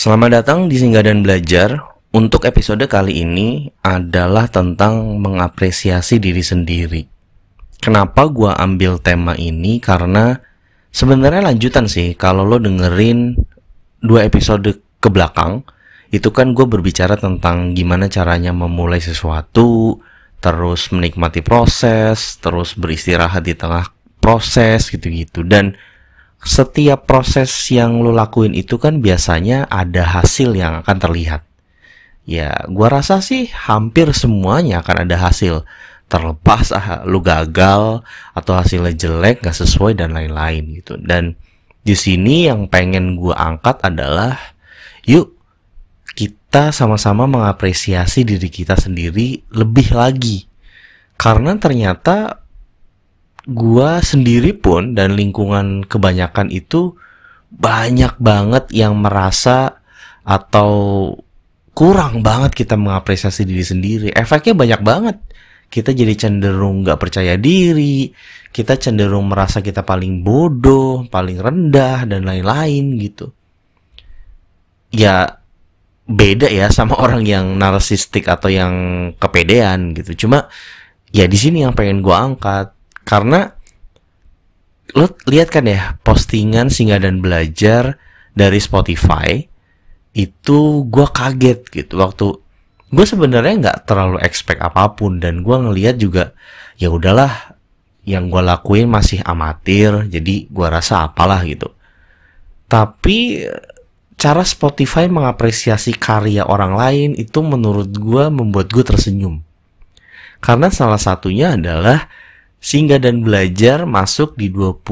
Selamat datang di Singgah dan Belajar. Untuk episode kali ini adalah tentang mengapresiasi diri sendiri. Kenapa gua ambil tema ini? Karena sebenarnya lanjutan sih. Kalau lo dengerin dua episode ke belakang, itu kan gue berbicara tentang gimana caranya memulai sesuatu, terus menikmati proses, terus beristirahat di tengah proses gitu-gitu. Dan setiap proses yang lo lakuin itu kan biasanya ada hasil yang akan terlihat. Ya, gua rasa sih hampir semuanya akan ada hasil. Terlepas ah, lu gagal atau hasilnya jelek, gak sesuai dan lain-lain gitu. Dan di sini yang pengen gua angkat adalah, yuk kita sama-sama mengapresiasi diri kita sendiri lebih lagi. Karena ternyata gua sendiri pun dan lingkungan kebanyakan itu banyak banget yang merasa atau kurang banget kita mengapresiasi diri sendiri. Efeknya banyak banget. Kita jadi cenderung nggak percaya diri, kita cenderung merasa kita paling bodoh, paling rendah dan lain-lain gitu. Ya beda ya sama orang yang narsistik atau yang kepedean gitu. Cuma ya di sini yang pengen gua angkat karena lo lihat kan ya postingan singgah dan belajar dari Spotify itu gue kaget gitu. Waktu gue sebenarnya nggak terlalu expect apa pun dan gue ngelihat juga ya udahlah yang gue lakuin masih amatir jadi gue rasa apalah gitu. Tapi cara Spotify mengapresiasi karya orang lain itu menurut gue membuat gue tersenyum. Karena salah satunya adalah Singgah dan belajar masuk di 20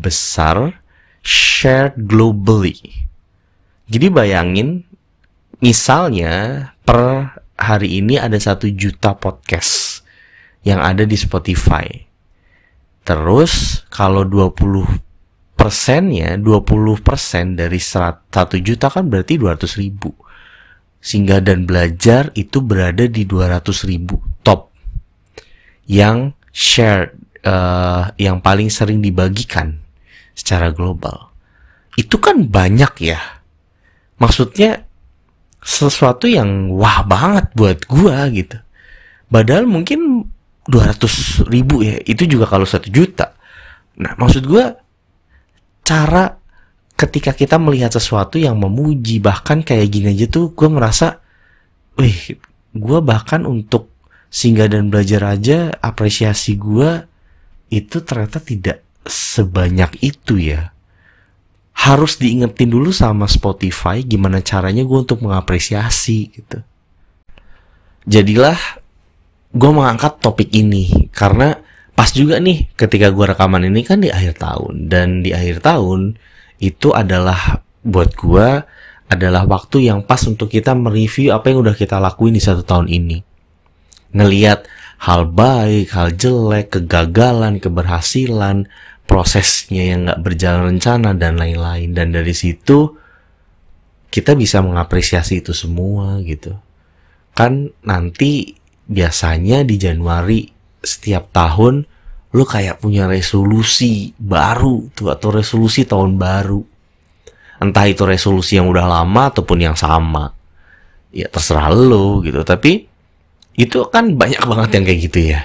besar shared globally. Jadi bayangin, misalnya per hari ini ada satu juta podcast yang ada di Spotify. Terus kalau 20 persennya, 20 persen dari 1 juta kan berarti 200 ribu. Singgah dan belajar itu berada di 200 ribu top. Yang shared uh, yang paling sering dibagikan secara global. Itu kan banyak ya. Maksudnya sesuatu yang wah banget buat gua gitu. Padahal mungkin 200 ribu ya itu juga kalau satu juta. Nah maksud gua cara ketika kita melihat sesuatu yang memuji bahkan kayak gini aja tuh gue merasa wih gue bahkan untuk singgah dan belajar aja apresiasi gue itu ternyata tidak sebanyak itu ya. Harus diingetin dulu sama Spotify gimana caranya gue untuk mengapresiasi gitu. Jadilah gue mengangkat topik ini karena pas juga nih ketika gue rekaman ini kan di akhir tahun dan di akhir tahun itu adalah buat gue adalah waktu yang pas untuk kita mereview apa yang udah kita lakuin di satu tahun ini ngeliat hal baik, hal jelek, kegagalan, keberhasilan, prosesnya yang nggak berjalan rencana dan lain-lain. Dan dari situ kita bisa mengapresiasi itu semua gitu. Kan nanti biasanya di Januari setiap tahun lu kayak punya resolusi baru tuh atau resolusi tahun baru. Entah itu resolusi yang udah lama ataupun yang sama. Ya terserah lo gitu. Tapi itu kan banyak banget yang kayak gitu ya.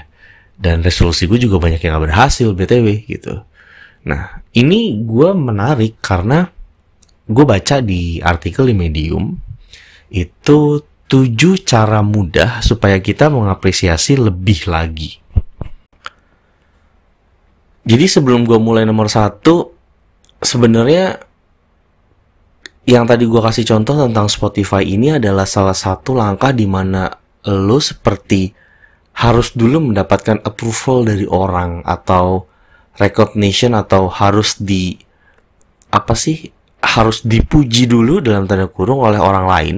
Dan resolusi gue juga banyak yang gak berhasil btw gitu. Nah ini gue menarik karena gue baca di artikel di medium itu tujuh cara mudah supaya kita mengapresiasi lebih lagi. Jadi sebelum gue mulai nomor satu sebenarnya yang tadi gue kasih contoh tentang Spotify ini adalah salah satu langkah di mana lo seperti harus dulu mendapatkan approval dari orang atau recognition atau harus di apa sih harus dipuji dulu dalam tanda kurung oleh orang lain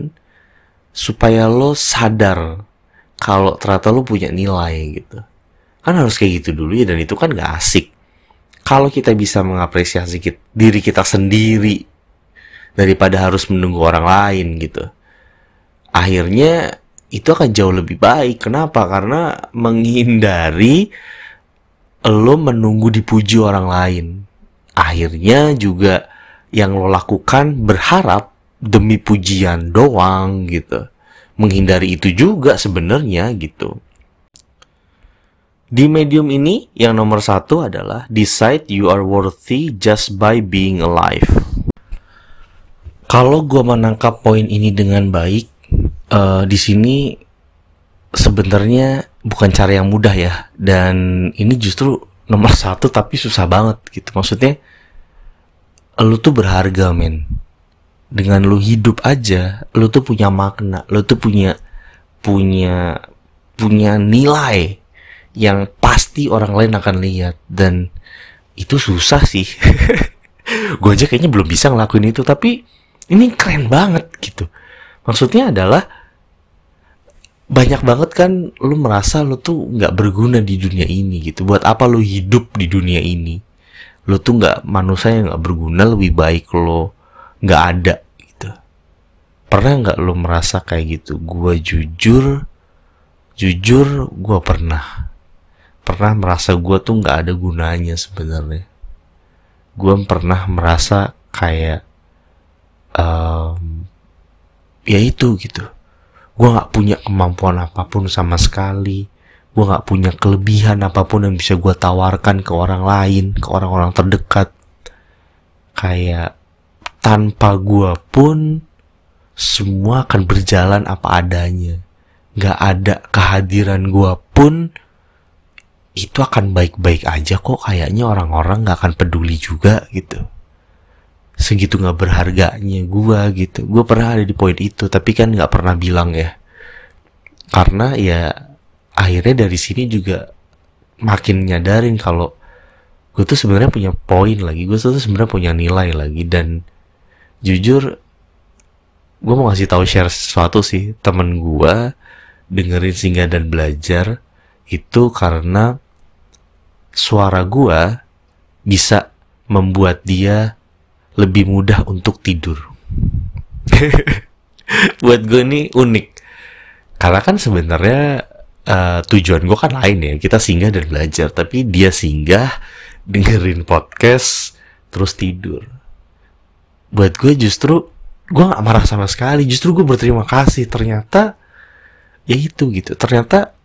supaya lo sadar kalau ternyata lo punya nilai gitu. Kan harus kayak gitu dulu ya dan itu kan gak asik. Kalau kita bisa mengapresiasi kita, diri kita sendiri daripada harus menunggu orang lain gitu. Akhirnya itu akan jauh lebih baik. Kenapa? Karena menghindari lo menunggu dipuji orang lain. Akhirnya juga yang lo lakukan berharap demi pujian doang gitu menghindari itu juga sebenarnya gitu di medium ini yang nomor satu adalah decide you are worthy just by being alive kalau gue menangkap poin ini dengan baik uh, di sini sebenarnya bukan cara yang mudah ya. Dan ini justru nomor satu tapi susah banget gitu. Maksudnya lu tuh berharga men. Dengan lu hidup aja lu tuh punya makna lu tuh punya punya punya nilai yang pasti orang lain akan lihat. Dan itu susah sih. Gue aja kayaknya belum bisa ngelakuin itu tapi ini keren banget gitu. Maksudnya adalah banyak banget kan lu merasa lu tuh nggak berguna di dunia ini gitu. Buat apa lu hidup di dunia ini? Lo tuh nggak manusia yang nggak berguna lebih baik lo nggak ada gitu. Pernah nggak lo merasa kayak gitu? Gue jujur jujur gue pernah. Pernah merasa gue tuh nggak ada gunanya sebenarnya. Gue pernah merasa kayak um, ya itu gitu gue nggak punya kemampuan apa pun sama sekali gue gak punya kelebihan apa pun yang bisa gue tawarkan ke orang lain, ke orang-orang terdekat. Kayak tanpa gue pun semua akan berjalan apa adanya. Gak ada kehadiran gue pun itu akan baik-baik aja kok kayaknya orang-orang gak akan peduli juga gitu. Segitu gak berharganya gue gitu. Gue pernah ada di poin itu tapi kan gak pernah bilang ya. Karena ya akhirnya dari sini juga makin nyadarin kalau gue tuh sebenarnya punya poin lagi gue tuh sebenarnya punya nilai lagi dan jujur gue mau ngasih tahu share sesuatu sih temen gue dengerin singgah dan belajar itu karena suara gue bisa membuat dia lebih mudah untuk tidur. Buat gue ini unik. Karena kan sebenarnya uh, tujuan gue kan lain ya. Kita singgah dan belajar tapi dia singgah dengerin podcast terus tidur. Buat gue justru gue gak marah sama sekali. Justru gue berterima kasih. Ternyata ya itu gitu. Ternyata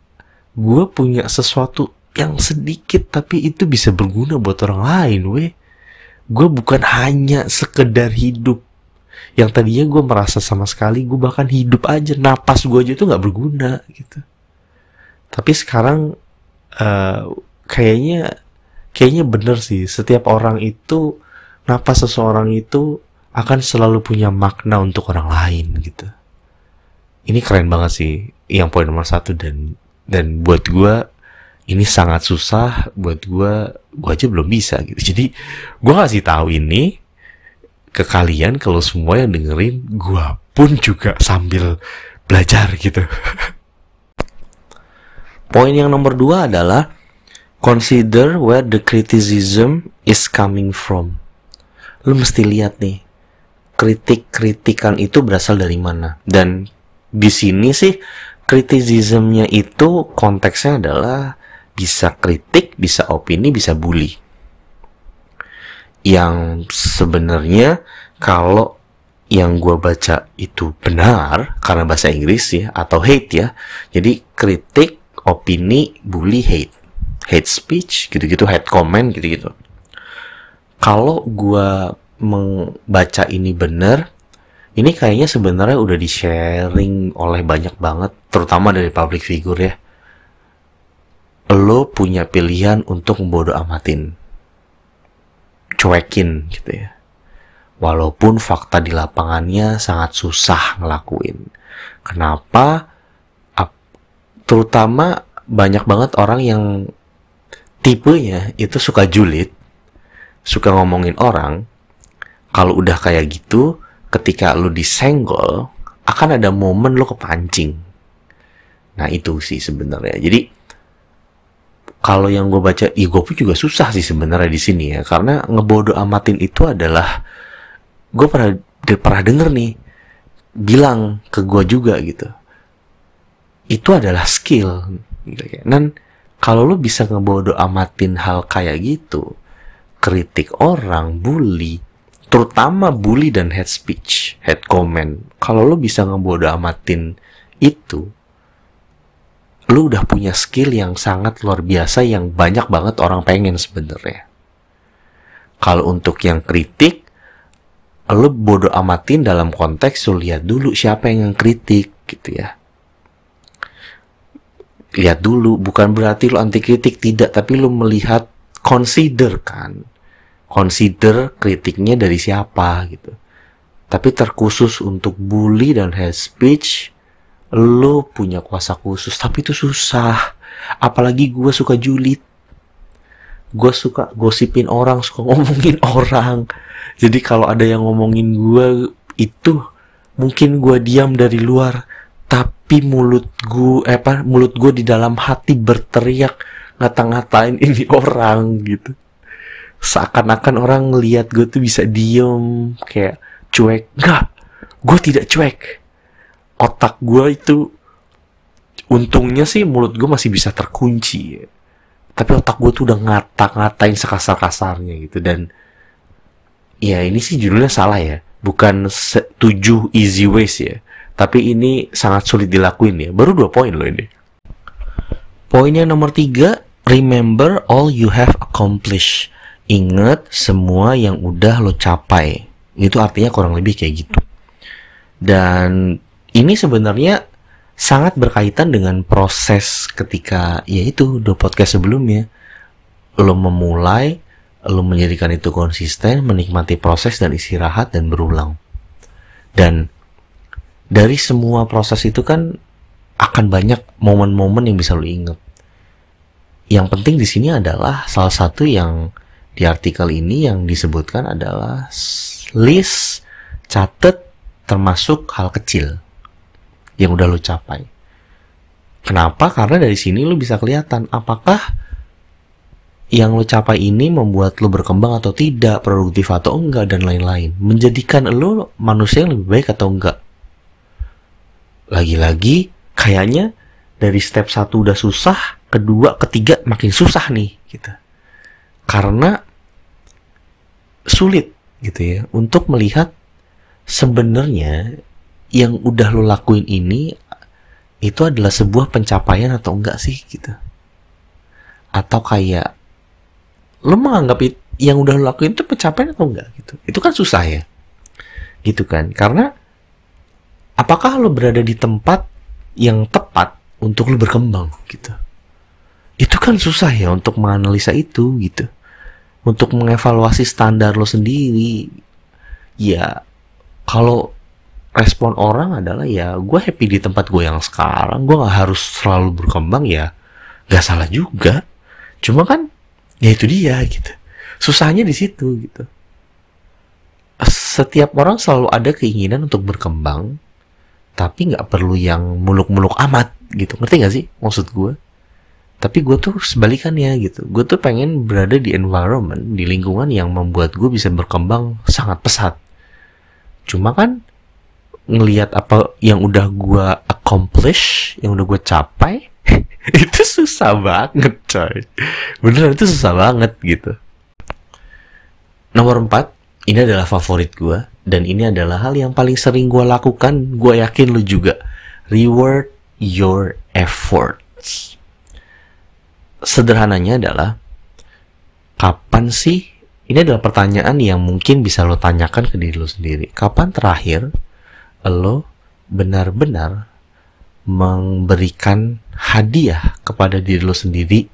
gue punya sesuatu yang sedikit tapi itu bisa berguna buat orang lain weh gue bukan hanya sekedar hidup. Yang tadinya gue merasa sama sekali gue bahkan hidup aja. Napas gue aja tuh nggak berguna gitu. Tapi sekarang uh, kayaknya kayaknya bener sih. Setiap orang itu napas seseorang itu akan selalu punya makna untuk orang lain gitu. Ini keren banget sih yang poin nomor satu. Dan dan buat gue ini sangat susah buat gue gue aja belum bisa gitu jadi gue ngasih tahu ini ke kalian kalau semua yang dengerin gue pun juga sambil belajar gitu Poin yang nomor dua adalah consider where the criticism is coming from. Lu mesti lihat nih, kritik-kritikan itu berasal dari mana. Dan di sini sih kritisismnya itu konteksnya adalah bisa kritik, bisa opini, bisa bully. Yang sebenarnya kalau yang gue baca itu benar karena bahasa Inggris ya atau hate ya. Jadi kritik opini, bully, hate, hate speech, gitu-gitu, hate comment, gitu-gitu. Kalau gue membaca ini bener, ini kayaknya sebenarnya udah di sharing oleh banyak banget, terutama dari public figure ya. Lo punya pilihan untuk membodoh amatin, cuekin gitu ya. Walaupun fakta di lapangannya sangat susah ngelakuin. Kenapa? terutama banyak banget orang yang tipenya itu suka julid, suka ngomongin orang. Kalau udah kayak gitu, ketika lu disenggol, akan ada momen lu kepancing. Nah itu sih sebenarnya. Jadi kalau yang gue baca, ya gue pun juga susah sih sebenarnya di sini ya, karena ngebodo amatin itu adalah gue pernah pernah denger nih bilang ke gue juga gitu itu adalah skill gitu dan kalau lu bisa ngebodo amatin hal kayak gitu kritik orang bully terutama bully dan hate speech, hate comment. Kalau lo bisa ngebodo amatin itu, lo udah punya skill yang sangat luar biasa yang banyak banget orang pengen sebenarnya. Kalau untuk yang kritik, lo bodo amatin dalam konteks lo lihat dulu siapa yang kritik gitu ya. Lihat dulu, bukan berarti lo anti kritik tidak, tapi lo melihat consider kan consider kritiknya dari siapa gitu. Tapi terkhusus untuk bully dan hate speech, lo punya kuasa khusus. Tapi itu susah. Apalagi gue suka julid. Gue suka gosipin orang, suka ngomongin orang. Jadi kalau ada yang ngomongin gue itu, mungkin gue diam dari luar. Tapi mulut gue, eh apa, mulut gue di dalam hati berteriak ngata-ngatain ini orang gitu seakan-akan orang ngelihat gue tuh bisa diem kayak cuek nggak gue tidak cuek otak gue itu untungnya sih mulut gue masih bisa terkunci. Tapi otak gue tuh udah ngata-ngatain sekasar-kasarnya gitu. Dan ya ini sih judulnya salah ya. Bukan tujuh easy ways ya. Tapi ini sangat sulit dilakuin ya. Baru dua poin loh ini. Poinnya nomor tiga remember all you have accomplished. Inget semua yang udah lo capai. Itu artinya kurang lebih kayak gitu. Dan ini sebenarnya sangat berkaitan dengan proses ketika yaitu do podcast sebelumnya. Lo memulai lo menjadikan itu konsisten menikmati proses dan istirahat dan berulang. Dan dari semua proses itu kan akan banyak momen-momen yang bisa lo inget yang penting di sini adalah salah satu yang di artikel ini yang disebutkan adalah list catat termasuk hal kecil yang udah lo capai. Kenapa? Karena dari sini lo bisa kelihatan apakah yang lo capai ini membuat lo berkembang atau tidak, produktif atau enggak, dan lain-lain. Menjadikan lo manusia yang lebih baik atau enggak. Lagi-lagi, kayaknya dari step satu udah susah, kedua, ketiga makin susah nih. Gitu karena sulit gitu ya untuk melihat sebenarnya yang udah lo lakuin ini itu adalah sebuah pencapaian atau enggak sih gitu? Atau kayak lo menganggap yang udah lo lakuin itu pencapaian atau enggak gitu? Itu kan susah ya gitu kan? Karena apakah lo berada di tempat yang tepat untuk lo berkembang gitu? Itu kan susah ya untuk menganalisa itu gitu. Untuk mengevaluasi standar lo sendiri ya kalau respon orang adalah ya gue happy di tempat gue yang sekarang gue nggak harus selalu berkembang ya nggak salah juga. Cuma kan ya itu dia gitu. Susahnya di situ gitu. Setiap orang selalu ada keinginan untuk berkembang tapi nggak perlu yang muluk-muluk amat gitu. Ngerti gak sih maksud gue tapi gue tuh sebalikannya gitu. Gue tuh pengen berada di environment di lingkungan yang membuat gue bisa berkembang sangat pesat. Cuma kan ngelihat apa yang udah gue accomplish yang udah gue capai itu susah banget coy. Beneran itu susah banget gitu. Nomor empat ini adalah favorit gue dan ini adalah hal yang paling sering gue lakukan. Gue yakin lu juga. Reward your efforts. Sederhananya adalah kapan sih? Ini adalah pertanyaan yang mungkin bisa lo tanyakan ke diri lo sendiri. Kapan terakhir lo benar-benar memberikan hadiah kepada diri lo sendiri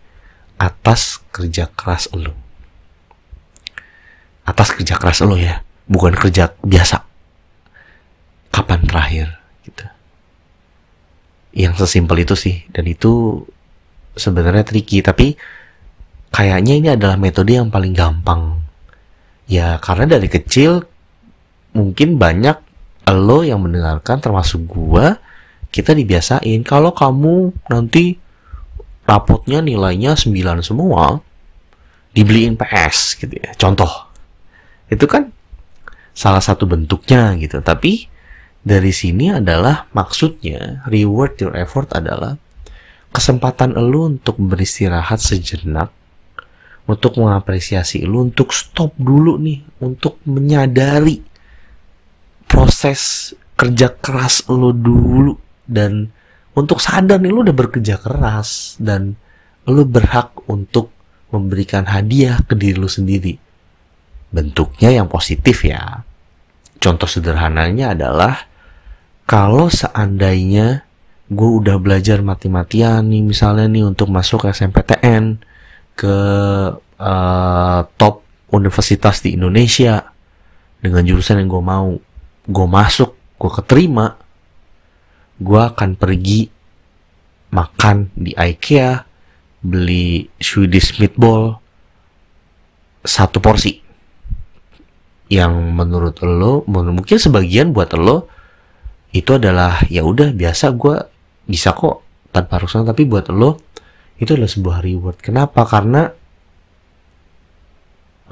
atas kerja keras lo? Atas kerja keras lo ya, bukan kerja biasa. Kapan terakhir gitu. Yang sesimpel itu sih dan itu sebenarnya tricky tapi kayaknya ini adalah metode yang paling gampang ya karena dari kecil mungkin banyak lo yang mendengarkan termasuk gua kita dibiasain. Kalau kamu nanti rapotnya nilainya 9 semua dibeliin PS gitu ya. Contoh. Itu kan salah satu bentuknya gitu. Tapi dari sini adalah maksudnya reward your effort adalah kesempatan elu untuk beristirahat sejenak, untuk mengapresiasi lu untuk stop dulu nih untuk menyadari proses kerja keras lu dulu dan untuk sadar nih lu udah bekerja keras dan lu berhak untuk memberikan hadiah ke diri lu sendiri. Bentuknya yang positif ya. Contoh sederhananya adalah kalau seandainya gue udah belajar mati-matian nih misalnya nih untuk masuk SMPTN ke uh, top universitas di Indonesia dengan jurusan yang gue mau gue masuk gue keterima gue akan pergi makan di IKEA beli Swedish meatball satu porsi. Yang menurut lo mungkin sebagian buat lo itu adalah ya udah biasa gue bisa kok tanpa harus tapi buat lo itu adalah sebuah reward. Kenapa? Karena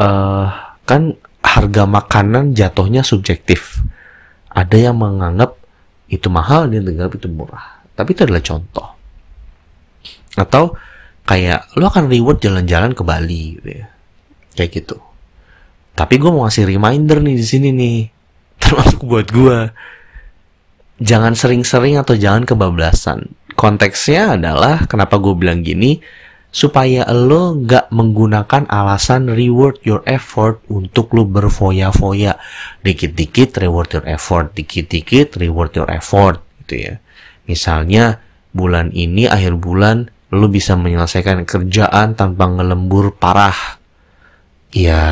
uh, kan harga makanan jatuhnya subjektif ada yang menganggap itu mahal dia menganggap itu murah. Tapi itu adalah contoh. Atau kayak lo akan reward jalan-jalan ke Bali gitu ya. Kayak gitu. Tapi gue mau ngasih reminder nih di sini nih. Termasuk buat gue jangan sering-sering atau jangan kebablasan. Konteksnya adalah kenapa gue bilang gini, supaya lo nggak menggunakan alasan reward your effort untuk lo berfoya-foya. Dikit-dikit reward your effort, dikit-dikit reward your effort, gitu ya. Misalnya bulan ini akhir bulan lo bisa menyelesaikan kerjaan tanpa ngelembur parah. Ya,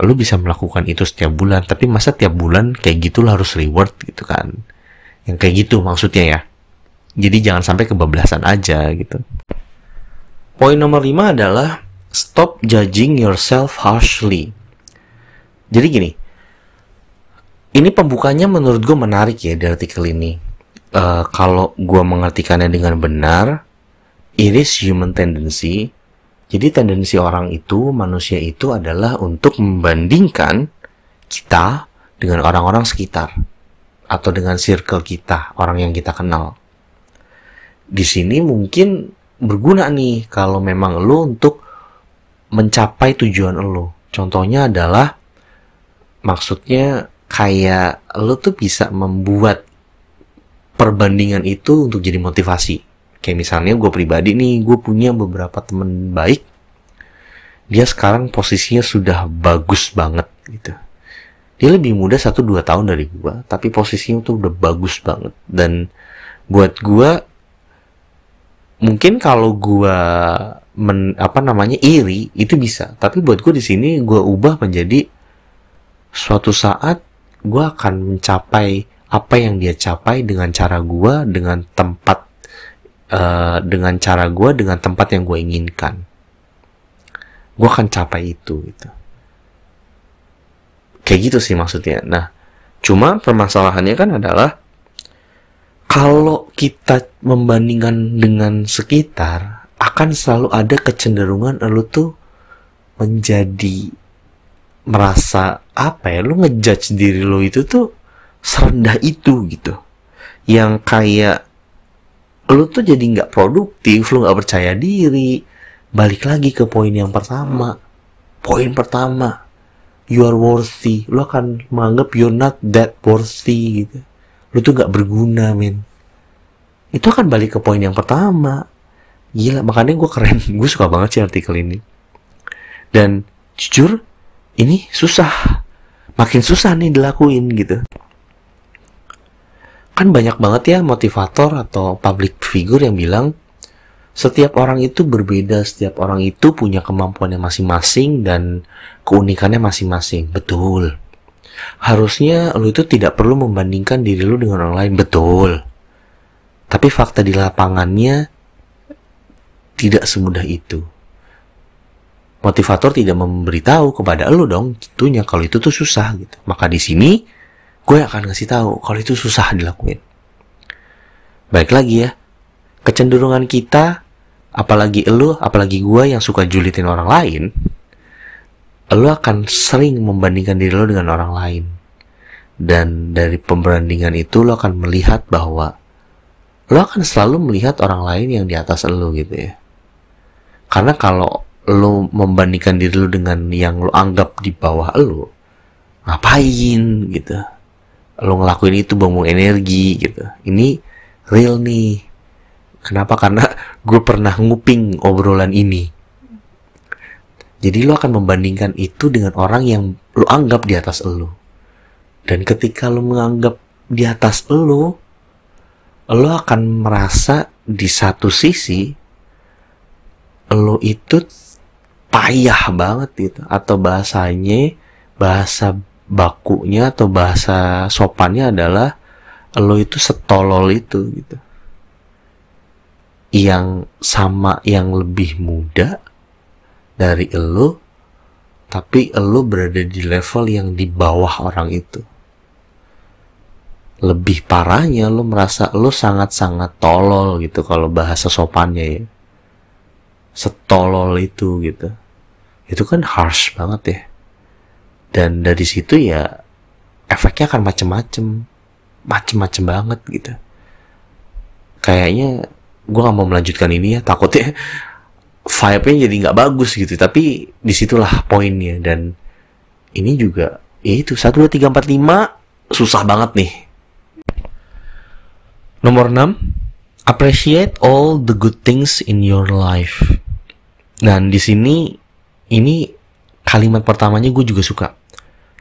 lo bisa melakukan itu setiap bulan, tapi masa tiap bulan kayak gitu lo harus reward gitu kan yang kayak gitu maksudnya ya. Jadi jangan sampai kebablasan aja gitu. Poin nomor 5 adalah stop judging yourself harshly. Jadi gini, ini pembukanya menurut gue menarik ya di artikel ini. Uh, kalau gue mengartikannya dengan benar, it is human tendency. Jadi tendensi orang itu, manusia itu adalah untuk membandingkan kita dengan orang-orang sekitar atau dengan circle kita, orang yang kita kenal. Di sini mungkin berguna nih kalau memang lo untuk mencapai tujuan lo. Contohnya adalah maksudnya kayak lo tuh bisa membuat perbandingan itu untuk jadi motivasi. Kayak misalnya gue pribadi nih, gue punya beberapa temen baik. Dia sekarang posisinya sudah bagus banget gitu dia lebih muda satu dua tahun dari gua tapi posisinya tuh udah bagus banget dan buat gua mungkin kalau gua men, apa namanya iri itu bisa. Tapi buat gua di sini gua ubah menjadi suatu saat gua akan mencapai apa yang dia capai dengan cara gua dengan tempat uh, dengan cara gua dengan tempat yang gue inginkan. Gue akan capai itu gitu. Kayak gitu sih maksudnya. Nah, cuma permasalahannya kan adalah kalau kita membandingkan dengan sekitar, akan selalu ada kecenderungan lu tuh menjadi merasa apa ya lu ngejudge diri lo itu tuh serendah itu gitu. Yang kayak lu tuh jadi nggak produktif lu nggak percaya diri balik lagi ke poin yang pertama. Poin pertama you are worthy. Lo akan menganggap you're not that worthy gitu lo tuh gak berguna men itu akan balik ke poin yang pertama. Gila makanya gue keren. Gue suka banget sih artikel ini. Dan jujur ini susah. Makin susah nih dilakuin gitu. Kan banyak banget ya motivator atau public figure yang bilang setiap orang itu berbeda, setiap orang itu punya kemampuannya masing-masing dan keunikannya masing-masing. Betul. Harusnya lo itu tidak perlu membandingkan diri lo dengan orang lain. Betul. Tapi fakta di lapangannya tidak semudah itu. Motivator tidak memberitahu kepada lo dong, tentunya kalau itu tuh susah gitu. Maka di sini gue akan ngasih tahu kalau itu susah dilakuin. Baik lagi ya, kecenderungan kita apalagi lu apalagi gua yang suka julitin orang lain lu akan sering membandingkan diri lo dengan orang lain. Dan dari pembandingan itu lo akan melihat bahwa lo akan selalu melihat orang lain yang di atas lo gitu ya. Karena kalau lo membandingkan diri lo dengan yang lo anggap di bawah lo ngapain gitu. Lo ngelakuin itu buang energi gitu. Ini real nih. Kenapa? Karena gue pernah nguping obrolan ini jadi lo akan membandingkan itu dengan orang yang lo anggap di atas lo. Dan ketika lo menganggap di atas lo lo akan merasa di satu sisi lo itu payah banget gitu. Atau bahasanya bahasa bakunya atau bahasa sopannya adalah lo itu setolol itu gitu. Yang sama yang lebih muda dari lo tapi lo berada di level yang di bawah orang itu. Lebih parahnya lo merasa lo sangat-sangat tolol gitu kalau bahasa sopannya ya. Setolol itu gitu. Itu kan harsh banget ya. Dan dari situ ya efeknya akan macem-macem. Macem-macem banget gitu. Kayaknya gue gak mau melanjutkan ini ya takutnya vibe-nya jadi nggak bagus gitu. Tapi di situlah poinnya. Dan ini juga ya itu satu dua tiga empat lima susah banget nih. Nomor 6 appreciate all the good things in your life. Dan di sini ini kalimat pertamanya gue juga suka.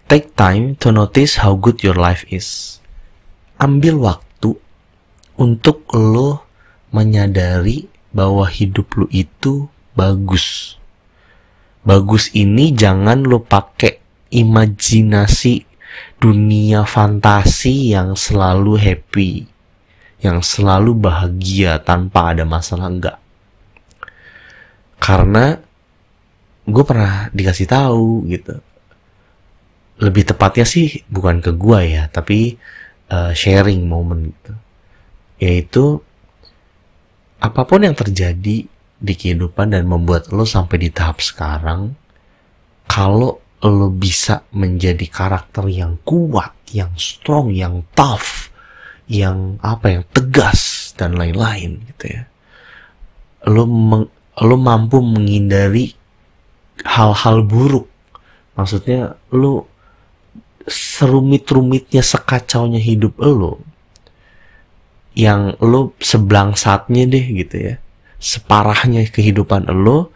Take time to notice how good your life is. Ambil waktu untuk lo menyadari bahwa hidup lo itu bagus. Bagus ini jangan lo pakai imajinasi dunia fantasi yang selalu happy, yang selalu bahagia tanpa ada masalah enggak. Karena gue pernah dikasih tahu gitu lebih tepatnya sih bukan ke gua ya tapi uh, sharing moment gitu yaitu apa pun yang terjadi di kehidupan dan membuat lo sampai di tahap sekarang kalau lo bisa menjadi karakter yang kuat yang strong yang tough yang apa yang tegas dan lain-lain gitu ya lo meng, lo mampu menghindari hal-hal buruk. Maksudnya lo serumit-rumitnya sekacaunya hidup lo yang lo seblang saatnya deh gitu ya. Separahnya kehidupan lo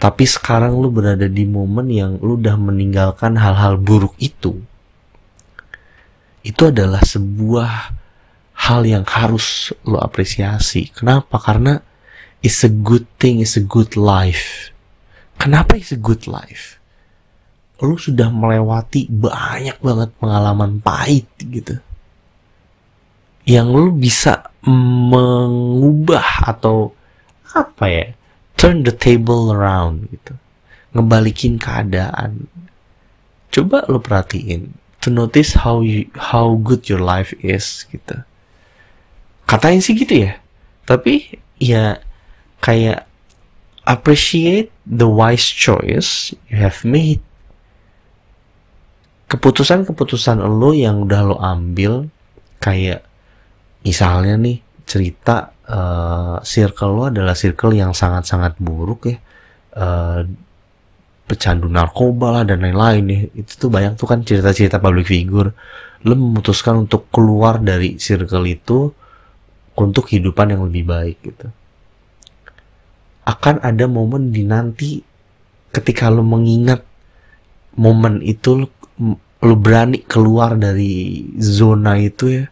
tapi sekarang lo berada di momen yang lo udah meninggalkan hal-hal buruk itu. Itu adalah sebuah hal yang harus lo apresiasi. Kenapa? Karena it's a good thing it's a good life. Kenapa it's a good life? Lu sudah melewati banyak banget pengalaman pahit gitu yang lu bisa mengubah atau apa ya turn the table around gitu. Ngebalikin keadaan. Coba lu perhatiin to notice how you, how good your life is gitu. Katain sih gitu ya. Tapi ya kayak appreciate the wise choice you have made. Keputusan-keputusan lo yang udah lo ambil kayak misalnya nih cerita uh, circle lo adalah circle yang sangat-sangat buruk ya. Uh, pecandu narkoba lah dan lain-lain nih. Itu tuh banyak tuh kan cerita-cerita public figure. Lo memutuskan untuk keluar dari circle itu untuk kehidupan yang lebih baik gitu. Akan ada momen di nanti ketika lo mengingat momen itu lu berani keluar dari zona itu ya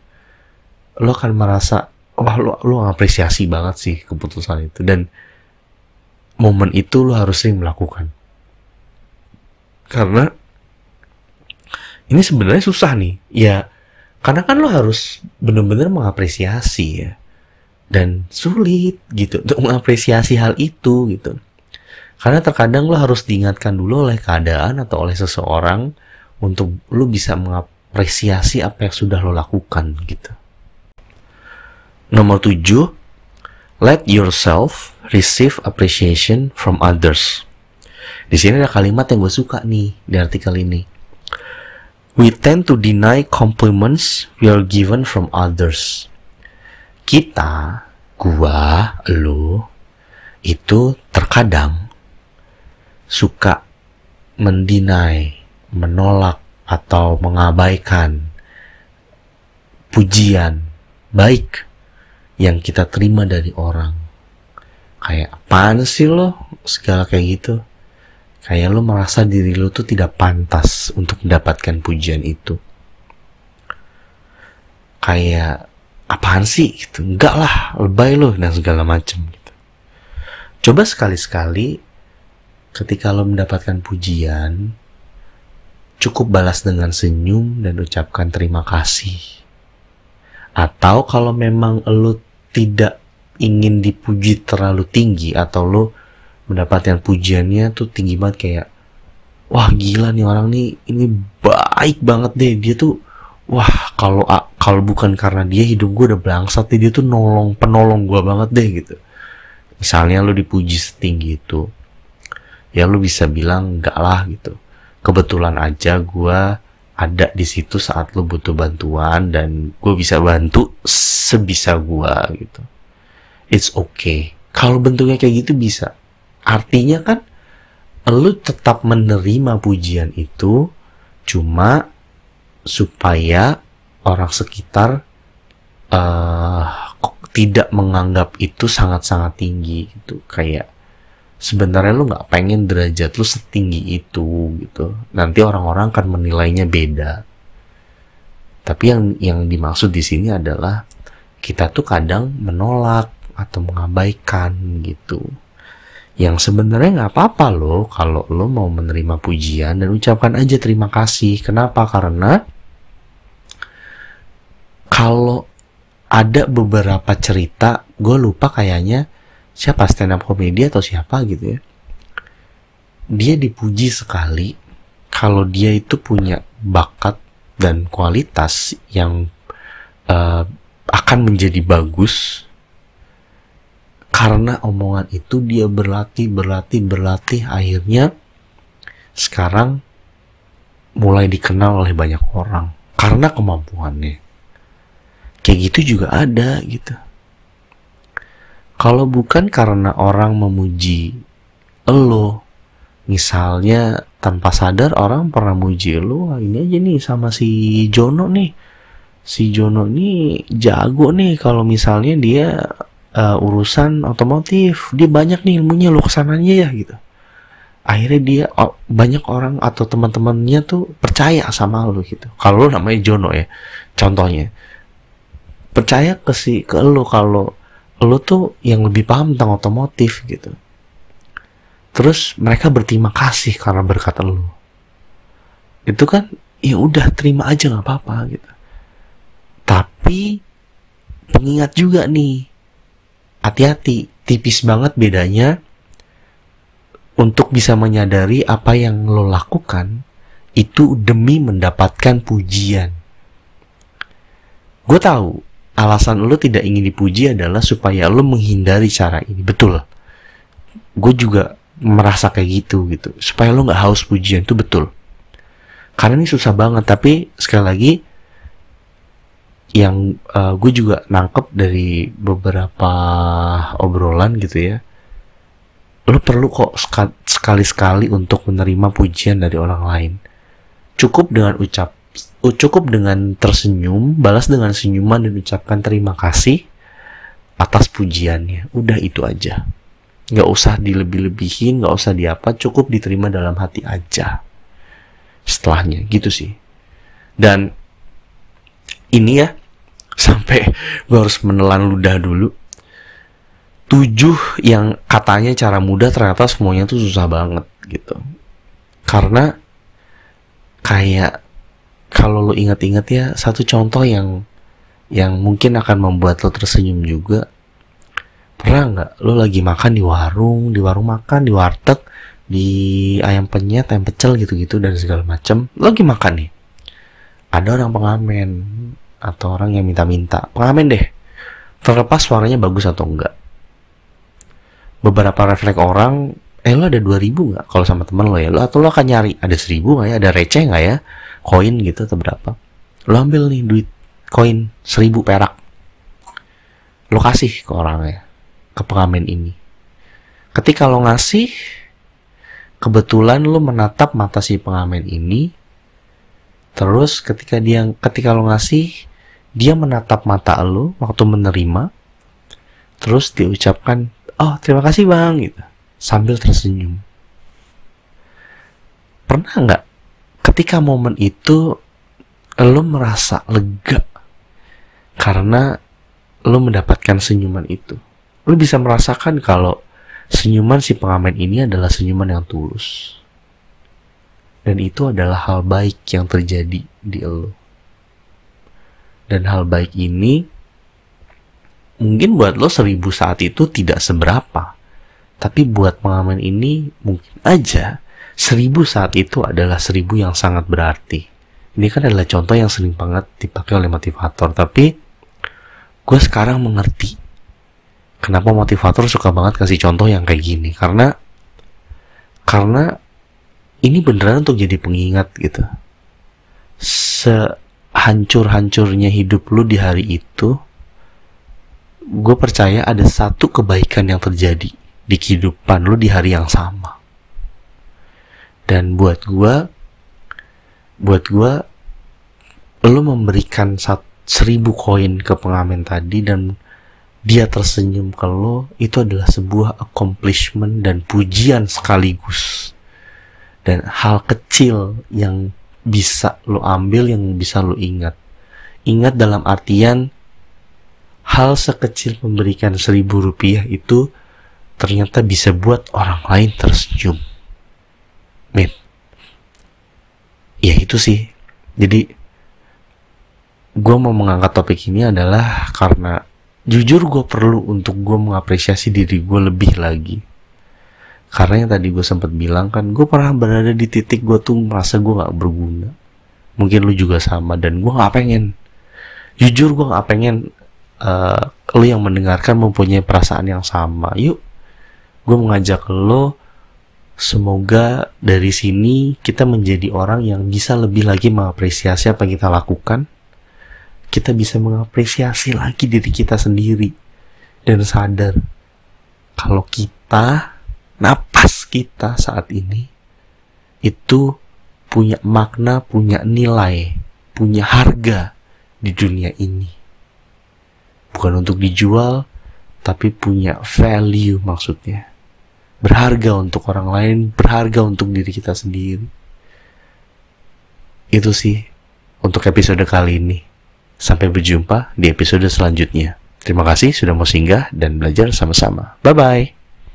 lo akan merasa wah lo lo apresiasi banget sih keputusan itu. Dan momen itu lo harus sering melakukan. Karena ini sebenarnya susah nih. Ya karena kan lo harus benar-benar mengapresiasi ya. Dan sulit gitu untuk mengapresiasi hal itu gitu. Karena terkadang lo harus diingatkan dulu oleh keadaan atau oleh seseorang untuk lu bisa mengapresiasi apa yang sudah lo lakukan gitu. Nomor tujuh, let yourself receive appreciation from others. Di sini ada kalimat yang gue suka nih di artikel ini. We tend to deny compliments we are given from others. Kita, gua, lo, itu terkadang suka mendinai, menolak atau mengabaikan pujian baik yang kita terima dari orang. Kayak apaan sih lo? Segala kayak gitu. Kayak lo merasa diri lo tuh tidak pantas untuk mendapatkan pujian itu. Kayak apaan sih gitu. Enggak lah, lebay lo dan segala macem gitu. Coba sekali-sekali ketika lo mendapatkan pujian, cukup balas dengan senyum dan ucapkan terima kasih. Atau kalau memang lo tidak ingin dipuji terlalu tinggi atau lo mendapatkan pujiannya tuh tinggi banget kayak wah gila nih orang nih ini baik banget deh. Dia tuh wah kalau kalau bukan karena dia hidup gue udah bangsat dia tuh nolong penolong gue banget deh gitu. Misalnya lo dipuji setinggi itu ya lo bisa bilang enggak lah gitu. Kebetulan aja gue ada di situ saat lo butuh bantuan dan gue bisa bantu sebisa gue gitu. It's okay. Kalau bentuknya kayak gitu bisa. Artinya kan lo tetap menerima pujian itu cuma supaya orang sekitar uh, tidak menganggap itu sangat-sangat tinggi gitu. Kayak sebenarnya lu nggak pengen derajat lu setinggi itu gitu. Nanti orang-orang akan menilainya beda. Tapi yang yang dimaksud di sini adalah kita tuh kadang menolak atau mengabaikan gitu. Yang sebenarnya nggak apa-apa loh kalau lo mau menerima pujian dan ucapkan aja terima kasih. Kenapa? Karena kalau ada beberapa cerita gue lupa kayaknya siapa stand up komedi atau siapa gitu ya. Dia dipuji sekali kalau dia itu punya bakat dan kualitas yang uh, akan menjadi bagus karena omongan itu dia berlatih berlatih berlatih. Akhirnya sekarang mulai dikenal oleh banyak orang karena kemampuannya. Kayak gitu juga ada gitu kalau bukan karena orang memuji lo, misalnya tanpa sadar orang pernah muji lo, ini aja nih sama si Jono nih. Si Jono nih jago nih kalau misalnya dia uh, urusan otomotif, dia banyak nih ilmunya lo ke sananya ya gitu. Akhirnya dia banyak orang atau teman-temannya tuh percaya sama lo gitu. Kalau lo namanya Jono ya, contohnya percaya ke si ke lo kalau lo tuh yang lebih paham tentang otomotif gitu. Terus mereka berterima kasih karena berkat lo itu kan ya udah terima aja nggak apa-apa gitu. Tapi pengingat juga nih hati-hati tipis banget bedanya untuk bisa menyadari apa yang lo lakukan itu demi mendapatkan pujian. Gue tahu alasan lo tidak ingin dipuji adalah supaya lo menghindari cara ini. Betul. Gue juga merasa kayak gitu gitu. Supaya lo nggak haus pujian itu betul. Karena ini susah banget tapi sekali lagi yang uh, gue juga nangkep dari beberapa obrolan gitu ya lo perlu kok sekali-sekali untuk menerima pujian dari orang lain. Cukup dengan ucap cukup dengan tersenyum, balas dengan senyuman dan ucapkan terima kasih atas pujiannya. Udah itu aja. Nggak usah dilebih-lebihin, nggak usah diapa, cukup diterima dalam hati aja. Setelahnya, gitu sih. Dan ini ya, sampai gue harus menelan ludah dulu. Tujuh yang katanya cara mudah ternyata semuanya tuh susah banget gitu. Karena kayak kalau lo ingat-ingat ya satu contoh yang yang mungkin akan membuat lo tersenyum juga. Pernah nggak lo lagi makan di warung di warung makan di warteg di ayam penyet ayam pecel gitu-gitu dan segala macam lo lagi makan nih. Ada orang pengamen atau orang yang minta-minta. Pengamen deh. Terlepas suaranya bagus atau enggak. Beberapa refleks orang eh lo ada 2000 nggak kalau sama teman lo ya? Lo atau lo akan nyari ada 1000 nggak ya? Ada receh nggak ya? Koin gitu atau berapa? Lo ambil nih duit koin seribu perak. Lo kasih ke orangnya ke pengamen ini. Ketika lo ngasih kebetulan lo menatap mata si pengamen ini. Terus ketika dia ketika lo ngasih dia menatap mata lo waktu menerima. Terus diucapkan oh terima kasih bang gitu sambil tersenyum pernah nggak ketika momen itu lo merasa lega karena lo mendapatkan senyuman itu lo bisa merasakan kalau senyuman si pengamen ini adalah senyuman yang tulus. Dan itu adalah hal baik yang terjadi di lo. Dan hal baik ini mungkin buat lo seribu saat itu tidak seberapa. Tapi buat pengamen ini mungkin aja seribu saat itu adalah seribu yang sangat berarti. Ini kan adalah contoh yang sering banget dipakai oleh motivator. Tapi gue sekarang mengerti kenapa motivator suka banget kasih contoh yang kayak gini karena karena ini beneran untuk jadi pengingat gitu sehancur-hancurnya hidup lu di hari itu gue percaya ada satu kebaikan yang terjadi di kehidupan lu di hari yang sama. Dan buat gue buat gue lu memberikan sat, seribu koin ke pengamen tadi dan dia tersenyum ke lo itu adalah sebuah accomplishment dan pujian sekaligus. Dan hal kecil yang bisa lo ambil yang bisa lo ingat. Ingat dalam artian hal sekecil memberikan seribu rupiah itu ternyata bisa buat orang lain tersenyum. Men ya itu sih. Jadi gue mau mengangkat topik ini adalah karena jujur gue perlu untuk gue mengapresiasi diri gue lebih lagi. Karena yang tadi gue sempat bilang kan gue pernah berada di titik gue tuh merasa gue gak berguna. Mungkin lu juga sama dan gue gak pengen. Jujur gue gak pengen uh, lu yang mendengarkan mempunyai perasaan yang sama. Yuk gue mengajak lo semoga dari sini kita menjadi orang yang bisa lebih lagi mengapresiasi apa yang kita lakukan kita bisa mengapresiasi lagi diri kita sendiri dan sadar kalau kita napas kita saat ini itu punya makna, punya nilai, punya harga di dunia ini. Bukan untuk dijual, tapi punya value maksudnya. Berharga untuk orang lain, berharga untuk diri kita sendiri. Itu sih untuk episode kali ini. Sampai berjumpa di episode selanjutnya. Terima kasih sudah mau singgah dan belajar sama-sama. Bye bye.